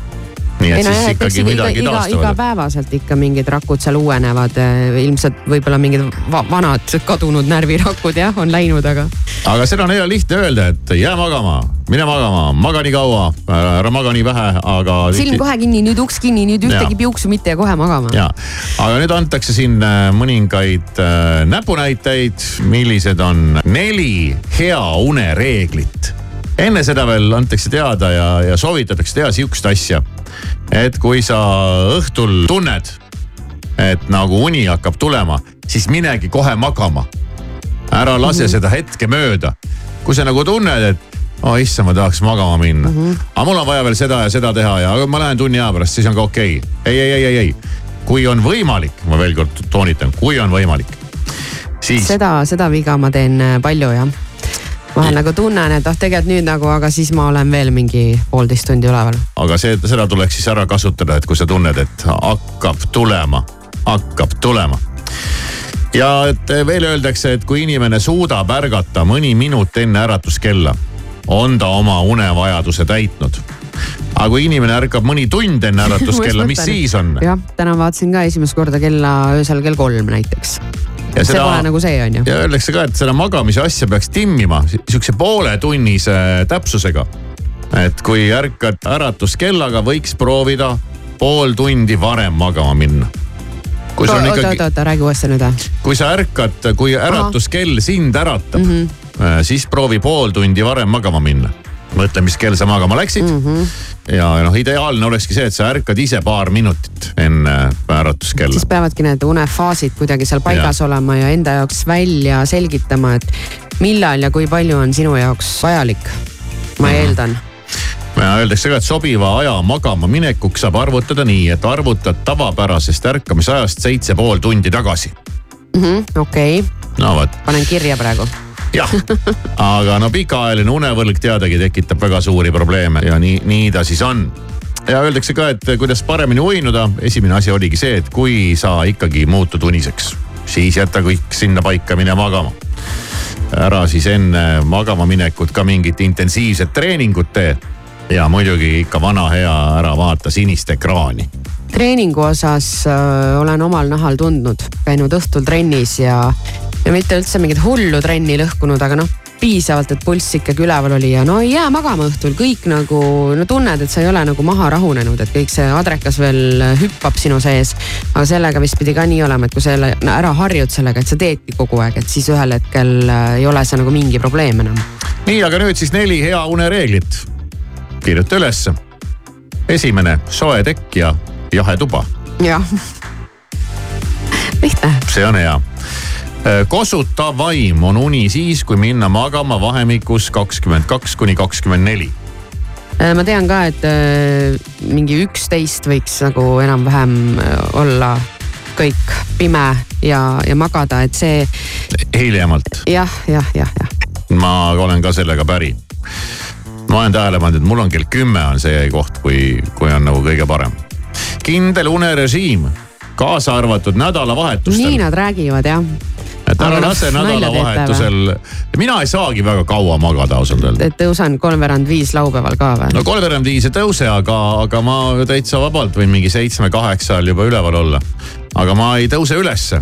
Speaker 8: Nii et
Speaker 9: ei
Speaker 8: siis
Speaker 9: nojah, et eks
Speaker 8: ikkagi midagi
Speaker 9: iga,
Speaker 8: taastuvad.
Speaker 9: igapäevaselt ikka mingid rakud seal uuenevad, ilmselt võib-olla mingid va vanad kadunud närvirakud jah, on läinud, aga
Speaker 8: aga seda on hea lihtne öelda, et jää magama, mine magama, maga nii kaua, ära maga nii vähe, aga.
Speaker 9: silm kohe kinni, nüüd uks kinni, nüüd ühtegi piuksu mitte ja kohe magama.
Speaker 8: ja, aga nüüd antakse siin äh, mõningaid äh, näpunäiteid, millised on neli hea une reeglit. Enne seda veel antakse teada ja, ja soovitatakse teha sihukest asja, et kui sa õhtul tunned, et nagu uni hakkab tulema, siis minegi kohe magama. ära lase mm -hmm. seda hetke mööda. kui sa nagu tunned, et oh issand, ma tahaks magama minna mm, -hmm. aga mul on vaja veel seda ja seda teha ja ma lähen tunni aja pärast, siis on ka okei okay.. ei, ei, ei, ei, ei, kui on võimalik, ma veel kord toonitan, kui on võimalik, siis
Speaker 9: seda, seda viga ma teen palju jah. Vahel nagu tunnen, et oh tegelikult nüüd nagu, aga siis ma olen veel mingi poolteist tundi üleval.
Speaker 8: aga see, seda tuleks siis ära kasutada, et kui sa tunned, et hakkab tulema, hakkab tulema. ja et veel öeldakse, et kui inimene suudab ärgata mõni minut enne äratuskella, on ta oma unevajaduse täitnud. aga kui inimene ärkab mõni tund enne [laughs] äratuskella, mis siis on?
Speaker 9: jah, täna vaatasin ka esimest korda kella öösel kell kolm näiteks.
Speaker 8: Ja
Speaker 9: see
Speaker 8: seda-
Speaker 9: pole nagu see on ju.
Speaker 8: ja öeldakse ka, et seda magamise asja peaks timmima sihukese pooletunnise täpsusega. et kui ärkad äratuskellaga, võiks proovida pool tundi varem magama minna. kui sul on ikkagi
Speaker 9: oota, oota, räägi uuesti nüüd.
Speaker 8: kui sa ärkad, kui äratuskell sind äratab mm. -hmm. siis proovi pool tundi varem magama minna. mõtle, mis kell sa magama läksid mm. -hmm. Ja noh, ideaalne olekski see, et sa ärkad ise paar minutit enne äratuskella
Speaker 9: siis. peavadki need unefaasid kuidagi seal paigas ja. olema ja enda jaoks välja selgitama, et millal ja kui palju on sinu jaoks vajalik. ma
Speaker 8: Mhm.
Speaker 9: eeldan.
Speaker 8: öeldakse ka, et sobiva aja magama minekuks saab arvutada nii, et arvutad tavapärasest ärkamisajast seitse pool tundi tagasi.
Speaker 9: Mhm, okei,
Speaker 8: no vot,
Speaker 9: panen kirja praegu.
Speaker 8: jah, aga no pikaajaline unevõlg teadagi tekitab väga suuri probleeme ja nii, nii ta siis on ja öeldakse ka, et kuidas paremini uinuda, esimene asi oligi see, et kui sa ikkagi muutud uniseks, siis jäta kõik sinna paika, mine magama. ära siis enne magama minekut ka mingit intensiivset treeningut tee. ja muidugi ikka vana hea, ära vaata sinist ekraani.
Speaker 9: treeningu osas äh, olen omal nahal tundnud, käinud õhtul trennis ja, ja mitte üldse mingit hullu trenni lõhkunud, aga noh, piisavalt, et pulss ikkagi üleval oli ja no ei jää magama õhtul, kõik nagu no tunned, et sa ei ole nagu maha rahunenud, et kõik see adrekas veel hüppab sinu sees. aga sellega vist pidi ka nii olema, et kui sa jälle no, ära harjud sellega, et sa teedki kogu aeg, et siis ühel hetkel äh, ei ole see nagu mingi probleem enam.
Speaker 8: nii, aga nüüd siis neli hea unereeglit. kirjuta ülesse. esimene, soe tekk ja jahe tuba,
Speaker 9: jah. lihtne.
Speaker 8: see on hea. Kosutav vaim on uni siis, kui minna magama vahemikus kakskümmend kaks kuni kakskümmend neli.
Speaker 9: Ma tean ka, et mingi üksteist võiks nagu enam-vähem äh, olla kõik pime ja, ja magada, et see
Speaker 8: hiljemalt,
Speaker 9: jah, jah, jah, jah.
Speaker 8: ma olen ka sellega päri. ma olen tähele pannud, et mul on kell kümme on see koht, kui, kui on nagu kõige parem. kindel unerežiim, kaasa arvatud nädalavahetustel
Speaker 9: nii. nad räägivad jah,
Speaker 8: et ära
Speaker 9: noh,
Speaker 8: lase nädalavahetusel, mina ei saagi väga kaua magada ausalt öelda.
Speaker 9: et tõusen kolmveerand viis laupäeval ka või
Speaker 8: no kolmveerand viis ei tõuse, aga, aga ma täitsa vabalt võin mingi seitsme-kaheksal juba üleval olla. aga ma ei tõuse ülesse.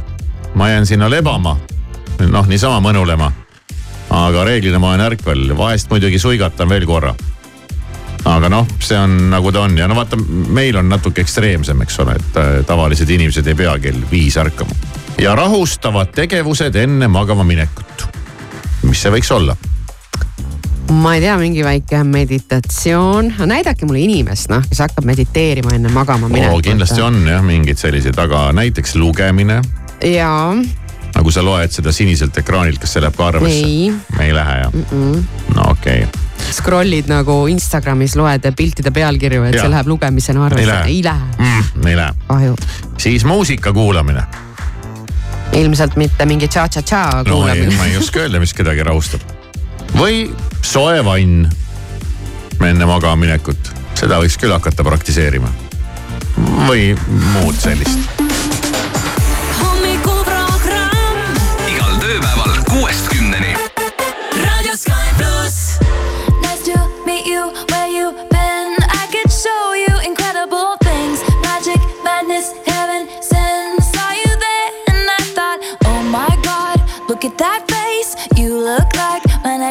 Speaker 8: ma jään sinna lebama, noh niisama mõnulema. aga reeglina ma olen ärkvel, vahest muidugi suigatan veel korra. Aga noh, see on nagu ta on ja no vaata, meil on natuke ekstreemsem, eks ole, et äh, tavalised inimesed ei pea kell viis ärkama. ja rahustavad tegevused enne magama minekut. mis see võiks olla?
Speaker 9: ma ei tea, mingi väike meditatsioon, näidake mulle inimest noh, kes hakkab mediteerima enne magama minekut.
Speaker 8: kindlasti on jah mingeid selliseid, aga näiteks lugemine
Speaker 9: jaa,
Speaker 8: nagu sa loed seda siniselt ekraanilt, kas see läheb ka arvesse?
Speaker 9: ei
Speaker 8: lähe jah mm?
Speaker 9: -mm.
Speaker 8: no okei okay.,
Speaker 9: scroll'id nagu Instagramis, loed piltide pealkirju, et
Speaker 8: Jaa.
Speaker 9: see läheb lugemisena arvesse, ei lähe,
Speaker 8: mm, ei lähe.
Speaker 9: kahju.
Speaker 8: siis muusika kuulamine.
Speaker 9: ilmselt mitte mingi tša-tša-tša
Speaker 8: no
Speaker 9: kuulamine
Speaker 8: ma ei oska öelda, mis kedagi rahustab. või soe vann enne magama minekut, seda võiks küll hakata praktiseerima. või muud sellist.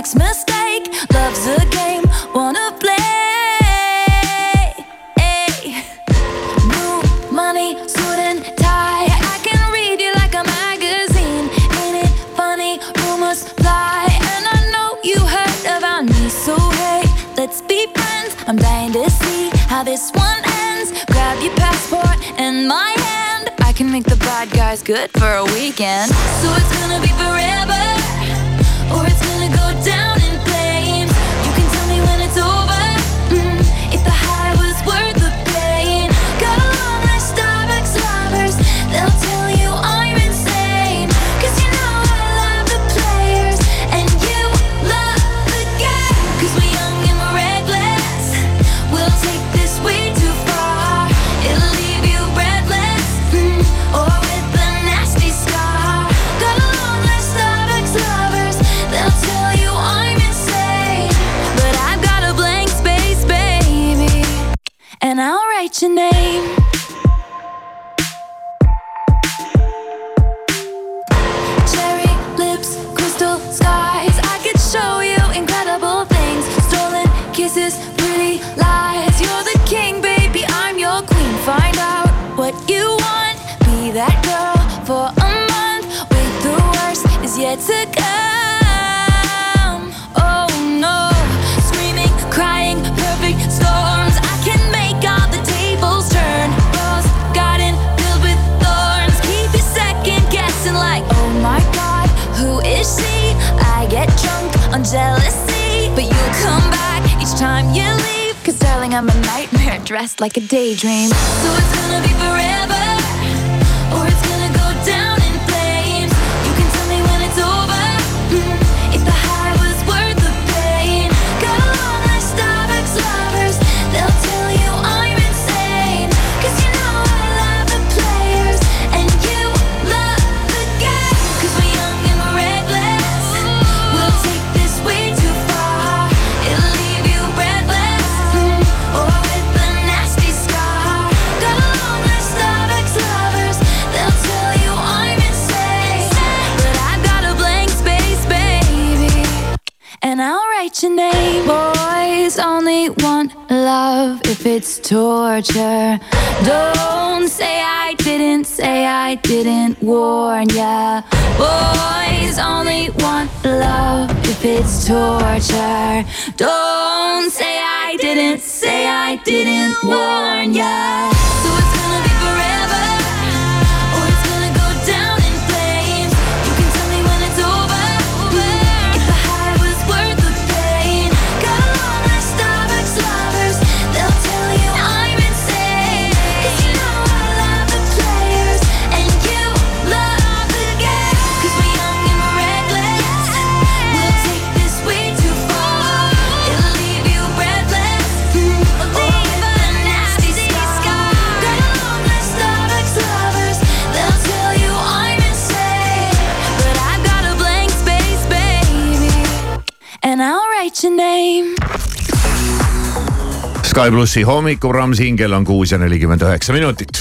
Speaker 14: Next mistake. Love's a game, wanna play. Hey. New money, suit and tie. I can read you like a magazine. Ain't it funny? Rumors fly, and I know you heard about me. So hey, let's be friends. I'm dying to see how this one ends. Grab your passport and my hand. I can make the bad guys good for a weekend. So it's gonna be forever, or it's go down Your name. Cherry lips, crystal skies. I could show you incredible things. Stolen kisses, pretty lies. You're the king, baby. I'm your queen. Find out what you I'm a nightmare [laughs] dressed like a daydream. So it's gonna be forever, or it's gonna go down name. Boys only want love if it's torture. Don't say I didn't, say I didn't warn ya. Boys only want love if it's torture. Don't say I didn't, say I didn't warn ya. So
Speaker 8: Sky plussi hommikuprogramm siin kell on kuus ja nelikümmend üheksa minutit.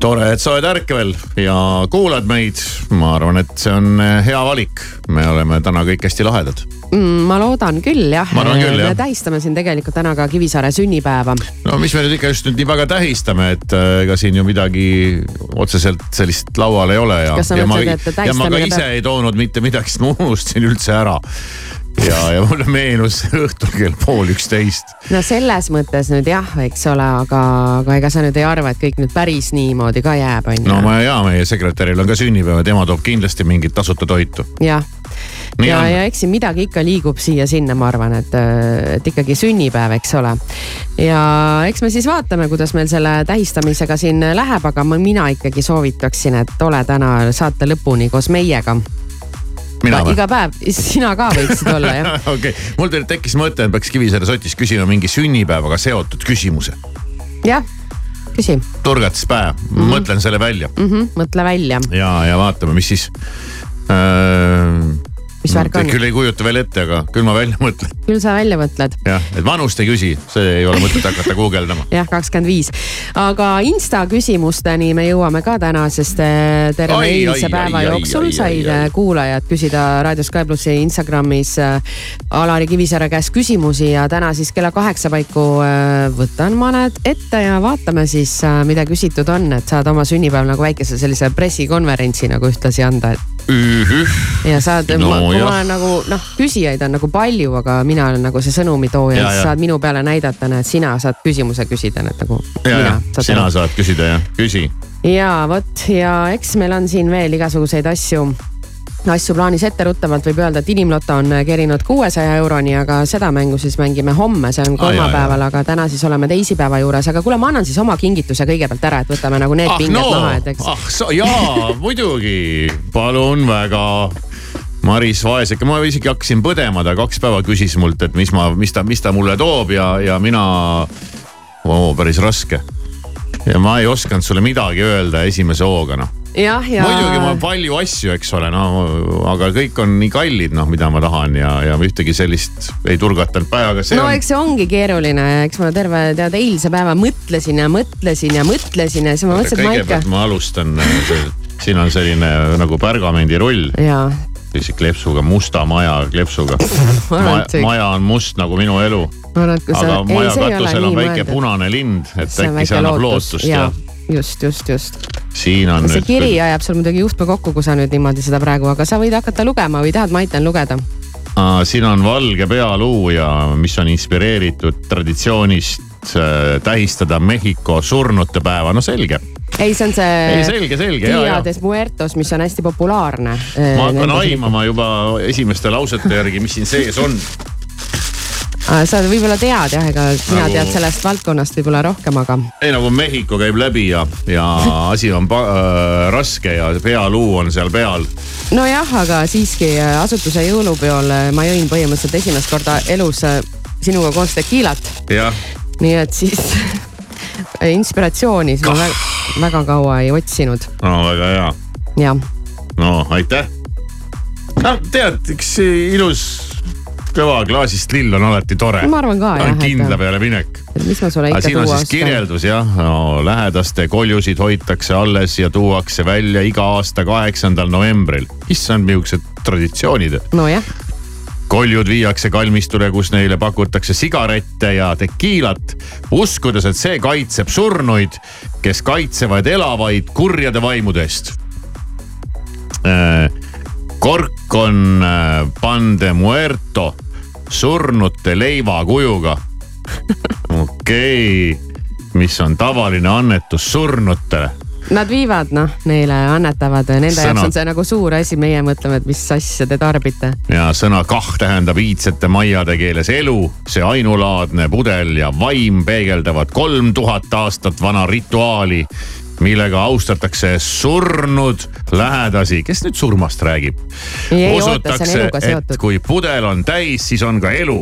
Speaker 8: tore, et sa oled ärkvel ja kuulad meid. ma arvan, et see on eh, hea valik. me oleme täna kõik hästi lahedad.
Speaker 9: mm,. ma loodan küll jah. Me tähistame siin tegelikult täna ka Kivisaare sünnipäeva.
Speaker 8: no mis me nüüd ikka just nüüd nii väga tähistame, et äh, ega siin ju midagi otseselt sellist laual ei ole ja.
Speaker 9: Kas sa
Speaker 8: ja ma,
Speaker 9: mõtled, et
Speaker 8: ja ma ka
Speaker 9: tähistamine
Speaker 8: ise
Speaker 9: peab-
Speaker 8: ei toonud mitte midagi, [laughs] ma unustasin üldse ära. ja, ja mulle meenus õhtul kell pool üksteist.
Speaker 9: no selles mõttes nüüd jah, eks ole, aga, aga ega sa nüüd ei arva, et kõik nüüd päris niimoodi ka jääb, on ju
Speaker 8: no ma ja meie sekretäril on ka sünnipäev, tema toob kindlasti mingit tasuta toitu.
Speaker 9: jah,
Speaker 8: Nii
Speaker 9: ja, ja eks siin midagi ikka liigub siia-sinna, ma arvan, et, et ikkagi sünnipäev, eks ole. ja eks me siis vaatame, kuidas meil selle tähistamisega siin läheb, aga ma, mina ikkagi soovitaksin, et ole täna saate lõpuni koos meiega.
Speaker 8: Mina või?
Speaker 9: iga päev, sina ka võiksid olla jah. [laughs]
Speaker 8: okei, mul teil tekkis mõte, et peaks Kivisaare sotis küsima mingi sünnipäevaga seotud küsimuse.
Speaker 9: jah, küsi
Speaker 8: turgatispäev mm, -hmm. mõtlen selle välja
Speaker 9: mm. -hmm, mõtle välja.
Speaker 8: ja, ja vaatame, mis siis äh,.
Speaker 9: Mis mis värk on.
Speaker 8: küll ei kujuta veel ette, aga küll ma välja mõtlen.
Speaker 9: küll sa välja mõtled
Speaker 8: jah, et vanust ei küsi, see ei ole mõtet hakata guugeldama.
Speaker 9: jah, kakskümmend viis. aga Insta küsimusteni me jõuame ka täna, sest eh, terve eilse päeva
Speaker 8: ai,
Speaker 9: jooksul
Speaker 8: ai,
Speaker 9: said
Speaker 8: ai,
Speaker 9: eh, kuulajad küsida Raadio Sky plussi Instagramis eh, Alari Kivisaare käest küsimusi ja täna siis kella kaheksa paiku võtan ma need ette ja vaatame siis, mida küsitud on, et saad oma sünnipäeval nagu väikese sellise pressikonverentsi nagu ühtlasi anda, et ja saad
Speaker 8: No
Speaker 9: ma
Speaker 8: jah.
Speaker 9: olen nagu noh, küsijaid on nagu palju, aga mina olen nagu see sõnumitooja,
Speaker 8: Ja,
Speaker 9: siis saad minu peale näidata, näed, sina saad küsimuse küsida, et nagu
Speaker 8: ja, ja sina saad küsida jah, küsi.
Speaker 9: ja vot ja eks meil on siin veel igasuguseid asju asju plaanis etteruttavalt võib öelda, et inimloto on kerinud kuuesaja euroni, aga seda mängu siis mängime homme, see on kolmapäeval, aga täna siis oleme teisipäeva juures, aga kuule, ma annan siis oma kingituse kõigepealt ära, et võtame nagu need
Speaker 8: ah
Speaker 9: pinged
Speaker 8: no
Speaker 9: maha, et, eks.
Speaker 8: ah sa, jaa, muidugi, palun väga. Maris Vaeseke, ma isegi hakkasin põdema, ta kaks päeva küsis mult, et mis ma, mis ta, mis ta mulle toob ja, ja mina päris raske. Ja ma ei osanud sulle midagi öelda esimese hooga noh
Speaker 9: jah, ja.
Speaker 8: muidugi on palju asju, eks ole, no aga kõik on nii kallid, noh, mida ma tahan ja, ja ühtegi sellist ei turgatanud päevaga,
Speaker 9: no
Speaker 8: on
Speaker 9: eks see ongi keeruline, eks ma terve tead eilse päeva mõtlesin ja mõtlesin ja mõtlesin ja siis ma mõtlesin, et ma ikka
Speaker 8: kõigepealt. ma alustan, siin on selline nagu pergamendirull,
Speaker 9: jaa,
Speaker 8: sellise kleepsuga, musta maja kleepsuga [laughs]
Speaker 9: ma
Speaker 8: Ma, maja on must nagu minu elu, aga maja
Speaker 9: see
Speaker 8: katusel on väike
Speaker 9: mõeldud.
Speaker 8: punane lind, et
Speaker 9: see
Speaker 8: äkki see annab
Speaker 9: lootus
Speaker 8: lootust
Speaker 9: ja
Speaker 8: ja
Speaker 9: just, just, just.
Speaker 8: siin on
Speaker 9: see
Speaker 8: nüüd
Speaker 9: kiri
Speaker 8: küll-
Speaker 9: ajab sul muidugi juhtme kokku, kui sa nüüd niimoodi seda praegu, aga sa võid hakata lugema või tahad, ma aitan lugeda.
Speaker 8: Siin on valge pealuu ja mis on inspireeritud traditsioonist äh, tähistada Mehhiko surnute päeva, no selge.
Speaker 9: ei, see on see.
Speaker 8: Ei, selge, selge, ja.
Speaker 9: Diades Muertos, mis on hästi populaarne.
Speaker 8: ma hakkan aimama juba esimeste lausete järgi, mis siin sees on.
Speaker 9: Sa võib-olla tead jah, ega sina
Speaker 8: Nagu-
Speaker 9: tead sellest valdkonnast võib-olla rohkem, aga
Speaker 8: ei nagu Mehhiko käib läbi ja, ja [laughs] asi on äh, raske ja pealuu on seal peal.
Speaker 9: nojah, aga siiski äh, asutuse jõulupeol äh, ma jõin põhimõtteliselt esimest korda elus äh, sinuga koos tekiilat, nii et siis [laughs] inspiratsiooni siis ma väga, väga kaua ei otsinud,
Speaker 8: no väga hea,
Speaker 9: jah.
Speaker 8: no aitäh. no tead, üks ilus kõva klaasist lill on alati tore.
Speaker 9: ma arvan ka jah,
Speaker 8: kindla peale minek.
Speaker 9: mis ma sulle ikka
Speaker 8: siin on
Speaker 9: tuua
Speaker 8: siis
Speaker 9: oskan.
Speaker 8: kirjeldus jah no,, lähedaste koljusid hoitakse alles ja tuuakse välja iga aasta kaheksandal novembril. issand, millised traditsioonid.
Speaker 9: nojah,
Speaker 8: koljud viiakse kalmistule, kus neile pakutakse sigarette ja tekiilat, uskudes, et see kaitseb surnuid, kes kaitsevad elavaid kurjade vaimude eest. kork on äh, pan de muerto, surnute leivakujuga. okei okay., mis on tavaline annetus surnutele
Speaker 9: nad viivad noh, neile annetavad, nende
Speaker 8: Sõna-
Speaker 9: jaoks on see nagu suur asi, meie mõtleme, et mis asja te tarbite.
Speaker 8: ja sõna kah tähendab iidsete maiade keeles elu, see ainulaadne pudel ja vaim peegeldavad kolm tuhat aastat vana rituaali, millega austatakse surnud lähedasi, kes nüüd surmast räägib?
Speaker 9: Eluga
Speaker 8: et kui pudel on täis, siis on ka elu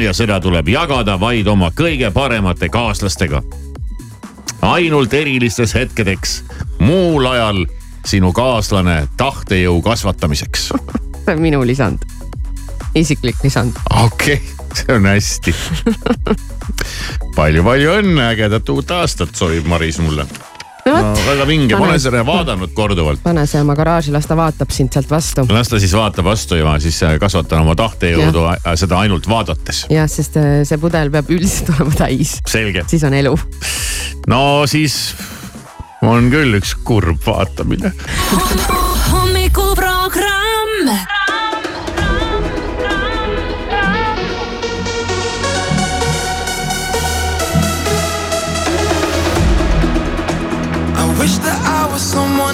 Speaker 8: ja seda tuleb jagada vaid oma kõige paremate kaaslastega. ainult erilistes hetkedeks, muul ajal sinu kaaslane tahtejõu kasvatamiseks [laughs]
Speaker 9: see on minu lisand, isiklik lisand.
Speaker 8: okei okay,, see on hästi [laughs] palju-palju õnne, ägedat uut aastat soovib Maris mulle.
Speaker 9: No
Speaker 8: väga vinge, ma
Speaker 9: pane-
Speaker 8: olen seda vaadanud korduvalt.
Speaker 9: pane see oma garaaži, las ta vaatab sind sealt vastu.
Speaker 8: las ta siis vaatab vastu ja ma siis äh, kasvatan oma tahtejõudu seda ainult vaadates.
Speaker 9: jah, sest äh, see pudel peab üldiselt olema täis,
Speaker 8: selge,
Speaker 9: siis on elu.
Speaker 8: no siis on küll üks kurb vaatamine.
Speaker 5: hommikuprogramm.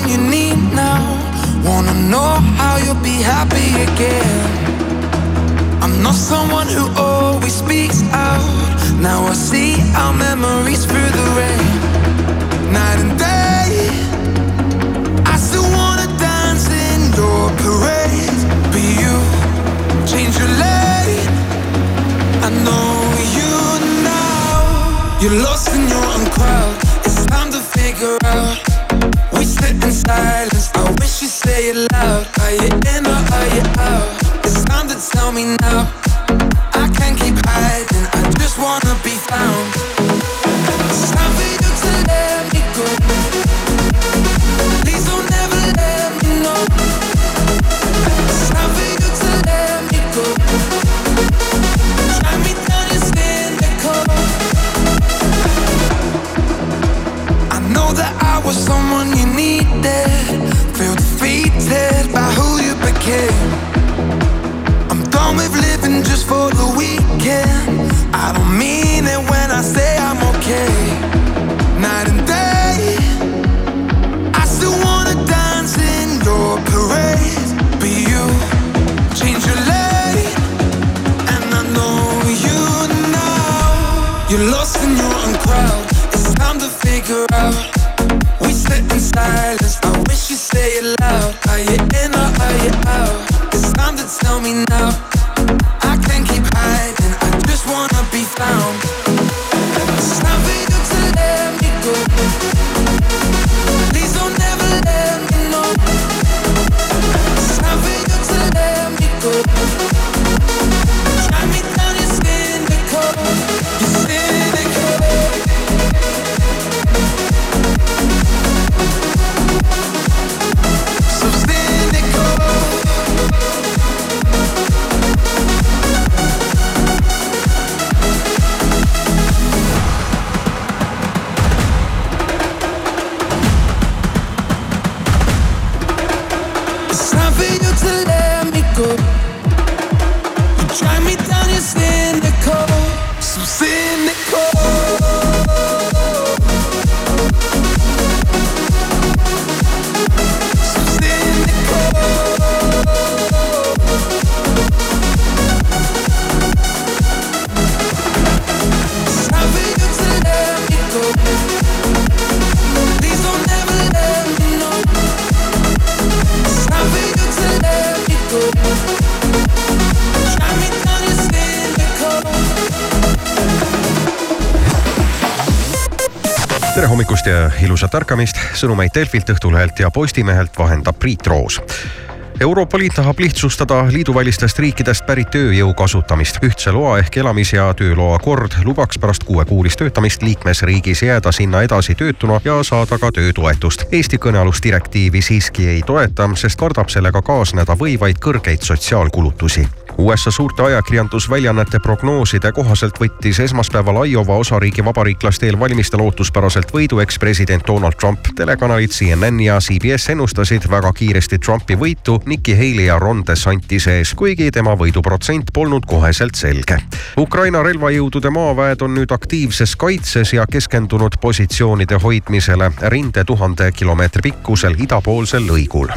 Speaker 11: You need now. Wanna know how you'll be happy again. I'm not someone who always speaks out. Now I see our memories through the rain. Night and day. I still wanna dance in your parade. But you change your lane. I know you now. You're lost in your own crowd silence. I wish you say it loud. Are you in or are you out?
Speaker 5: It's time to tell me now. I can't keep hiding. I just wanna be was someone you needed. Feel defeated by who you became. I'm done with living just for the weekend. I don't mean it tell me now.
Speaker 15: Ilusat ärkamist, sõnumeid Delfilt, Õhtulehelt ja Postimehelt vahendab Priit Roos. Euroopa Liit tahab lihtsustada liiduvälistest riikidest pärit tööjõu kasutamist. ühtse loa ehk elamis- ja tööloa kord lubaks pärast kuuekuulist töötamist liikmesriigis jääda sinna edasi töötuna ja saada ka töötoetust. Eesti kõnealust direktiivi siiski ei toeta, sest kardab sellega kaasneda võivaid kõrgeid sotsiaalkulutusi. USA suurte ajakirjandusväljaannete prognooside kohaselt võttis esmaspäeval Iowa osariigi vabariiklaste eelvalimistel ootuspäraselt võidu ekspresident Donald Trump. telekanalid CNN ja CBS ennustasid väga kiiresti Trumpi võitu Nikki Haley ja Ron DeSantise ees, kuigi tema võiduprotsent polnud koheselt selge. Ukraina relvajõudude maaväed on nüüd aktiivses kaitses ja keskendunud positsioonide hoidmisele rinde tuhande kilomeetri pikkusel idapoolsel lõigul.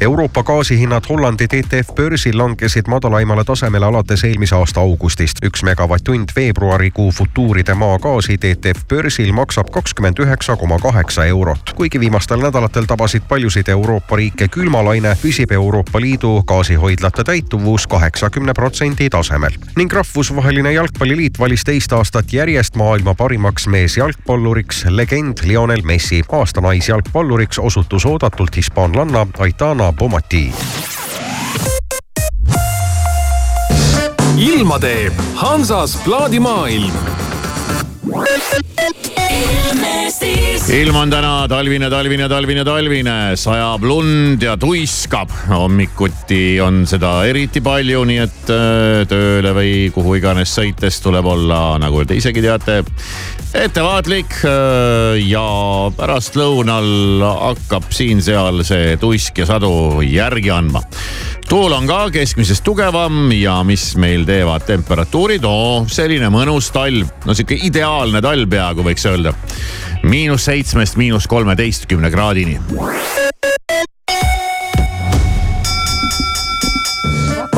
Speaker 15: Euroopa gaasihinnad Hollandi TTF börsil langesid madalaimale tasemele alates eelmise aasta augustist. üks megavatt-tund veebruarikuu futuuride maagaasi TTF börsil maksab kakskümmend üheksa koma kaheksa eurot. kuigi viimastel nädalatel tabasid paljusid Euroopa riike külmalaine, püsib Euroopa Liidu gaasihoidlate täituvus kaheksakümne protsendi tasemel. ning rahvusvaheline jalgpalliliit valis teist aastat järjest maailma parimaks meesjalgpalluriks legend Lionel Messi. aasta naisjalgpalluriks osutus oodatult hispaanlanna Aitana Bomati.
Speaker 16: Ilma teeb Hansas plaadimaailm
Speaker 8: ilm on täna talvine, talvine, talvine, talvine, sajab lund ja tuiskab. hommikuti on seda eriti palju, nii et äh, tööle või kuhu iganes sõites tuleb olla, nagu te isegi teate, ettevaatlik. äh, ja pärastlõunal hakkab siin-seal see tuisk ja sadu järgi andma. tuul on ka keskmisest tugevam ja mis meil teevad temperatuurid, oo selline mõnus talv, no sihuke ideaalne talv peaaegu võiks öelda. miinus seitsmest miinus kolmeteistkümne kraadini.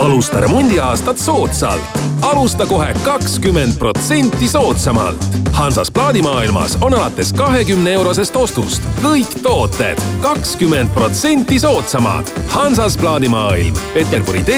Speaker 16: Alusta remondiaastat soodsalt. alusta kohe kakskümmend protsenti soodsamalt. Hansas plaadimaailmas on alates kahekümne eurosest ostust kõik tooted kakskümmend protsenti soodsamad. Hansas plaadimaailm, Peterburi tee